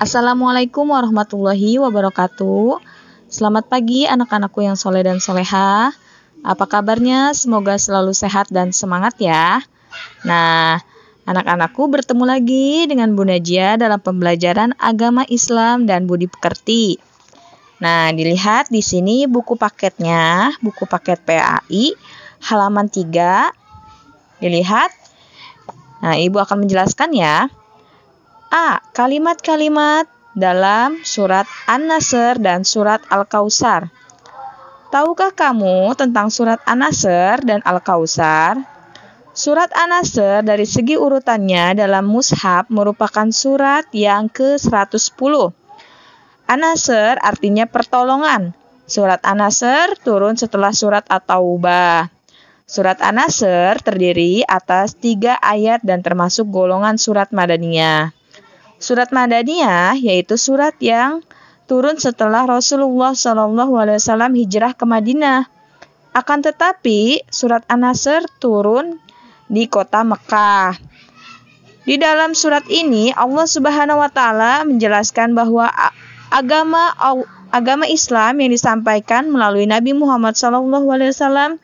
Assalamualaikum warahmatullahi wabarakatuh. Selamat pagi anak-anakku yang soleh dan soleha. Apa kabarnya? Semoga selalu sehat dan semangat ya. Nah, anak-anakku bertemu lagi dengan Bu Najia dalam pembelajaran agama Islam dan budi pekerti. Nah, dilihat di sini buku paketnya, buku paket PAI halaman 3. Dilihat. Nah, Ibu akan menjelaskan ya. A. Kalimat-kalimat dalam surat An-Nasr dan surat Al-Kausar. Tahukah kamu tentang surat An-Nasr dan Al-Kausar? Surat An-Nasr dari segi urutannya dalam mushaf merupakan surat yang ke-110. An-Nasr artinya pertolongan. Surat An-Nasr turun setelah surat At-Taubah. Surat An-Nasr terdiri atas tiga ayat dan termasuk golongan surat Madaniyah. Surat Madaniyah yaitu surat yang turun setelah Rasulullah Wasallam hijrah ke Madinah. Akan tetapi surat An-Nasr turun di kota Mekah. Di dalam surat ini Allah Subhanahu wa taala menjelaskan bahwa agama agama Islam yang disampaikan melalui Nabi Muhammad SAW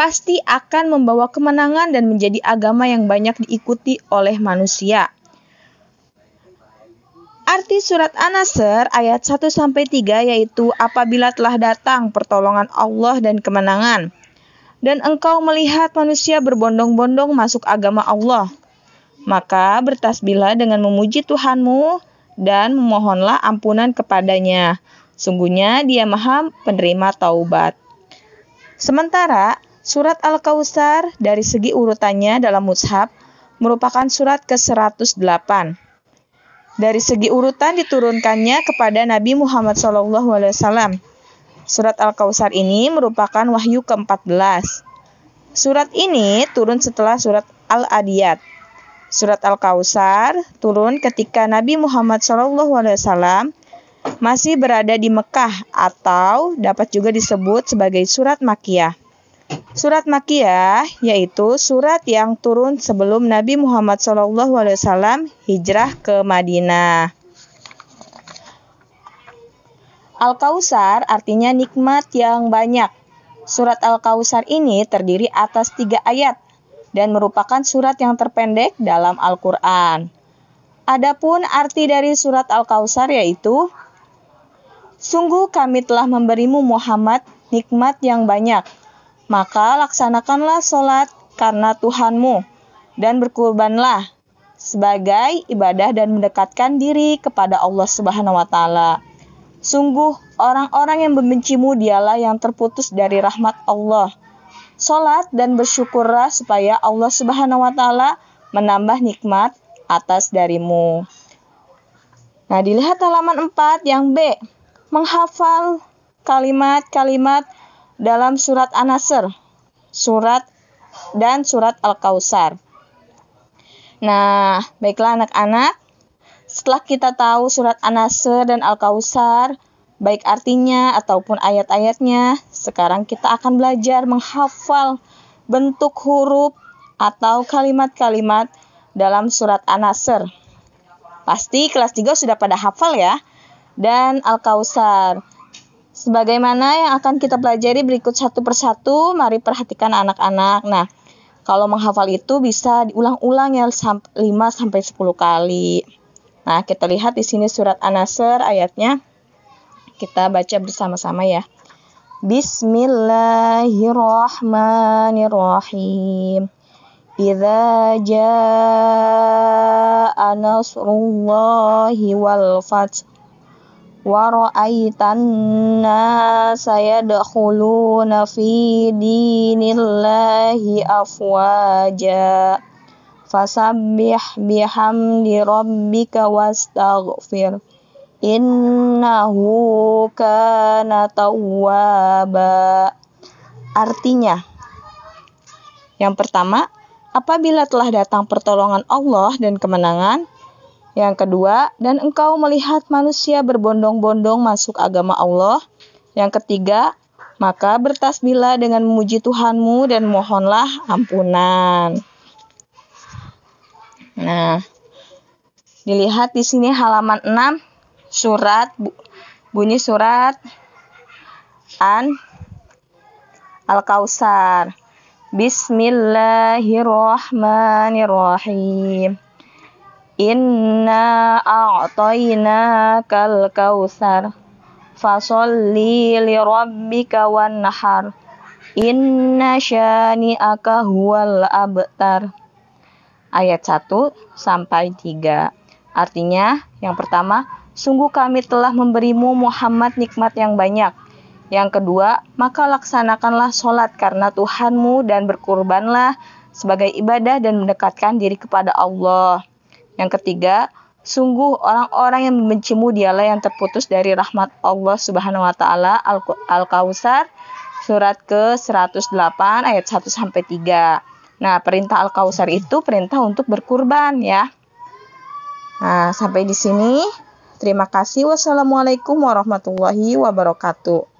pasti akan membawa kemenangan dan menjadi agama yang banyak diikuti oleh manusia. Arti surat An-Nasr ayat 1 sampai 3 yaitu apabila telah datang pertolongan Allah dan kemenangan dan engkau melihat manusia berbondong-bondong masuk agama Allah maka bertasbihlah dengan memuji Tuhanmu dan memohonlah ampunan kepadanya. Sungguhnya dia maha penerima taubat. Sementara surat Al-Kausar dari segi urutannya dalam mushaf merupakan surat ke-108 dari segi urutan diturunkannya kepada Nabi Muhammad SAW. Surat Al-Kausar ini merupakan wahyu ke-14. Surat ini turun setelah surat Al-Adiyat. Surat Al-Kausar turun ketika Nabi Muhammad SAW masih berada di Mekah atau dapat juga disebut sebagai surat Makiyah. Surat Makiyah yaitu surat yang turun sebelum Nabi Muhammad SAW hijrah ke Madinah. Al-Kausar artinya nikmat yang banyak. Surat Al-Kausar ini terdiri atas tiga ayat dan merupakan surat yang terpendek dalam Al-Quran. Adapun arti dari surat Al-Kausar yaitu Sungguh kami telah memberimu Muhammad nikmat yang banyak maka laksanakanlah sholat karena Tuhanmu dan berkurbanlah sebagai ibadah dan mendekatkan diri kepada Allah Subhanahu wa taala. Sungguh orang-orang yang membencimu dialah yang terputus dari rahmat Allah. Salat dan bersyukurlah supaya Allah Subhanahu wa taala menambah nikmat atas darimu. Nah, dilihat halaman 4 yang B. Menghafal kalimat-kalimat dalam surat An-Nasr, surat dan surat Al-Kausar. Nah, baiklah anak-anak, setelah kita tahu surat An-Nasr dan Al-Kausar, baik artinya ataupun ayat-ayatnya, sekarang kita akan belajar menghafal bentuk huruf atau kalimat-kalimat dalam surat An-Nasr. Pasti kelas 3 sudah pada hafal ya. Dan Al-Kausar. Sebagaimana yang akan kita pelajari berikut satu persatu, mari perhatikan anak-anak. Nah, kalau menghafal itu bisa diulang-ulang ya 5 sampai 10 kali. Nah, kita lihat di sini surat An-Nasr ayatnya. Kita baca bersama-sama ya. Bismillahirrahmanirrahim. Idza jaa nasrullahi wal fath waraitan nasa yadkhuluna fi dinillahi afwaja fasabbih bihamdi rabbika wastaghfir innahu kana tawwaba artinya yang pertama apabila telah datang pertolongan Allah dan kemenangan yang kedua, dan engkau melihat manusia berbondong-bondong masuk agama Allah. Yang ketiga, maka bertasbihlah dengan memuji Tuhanmu dan mohonlah ampunan. Nah, Dilihat di sini halaman 6 surat bunyi surat An Al-Kausar. Bismillahirrahmanirrahim. Inna a'tayna kal kausar. Fasolli li rabbika wanhar. Inna syani'aka huwal abtar. Ayat 1 sampai 3. Artinya, yang pertama, sungguh kami telah memberimu Muhammad nikmat yang banyak. Yang kedua, maka laksanakanlah sholat karena Tuhanmu dan berkurbanlah sebagai ibadah dan mendekatkan diri kepada Allah. Yang ketiga, sungguh orang-orang yang membencimu dialah yang terputus dari rahmat Allah Subhanahu wa taala Al-Kautsar surat ke-108 ayat 1 sampai 3. Nah, perintah Al-Kautsar itu perintah untuk berkurban ya. Nah, sampai di sini. Terima kasih. Wassalamualaikum warahmatullahi wabarakatuh.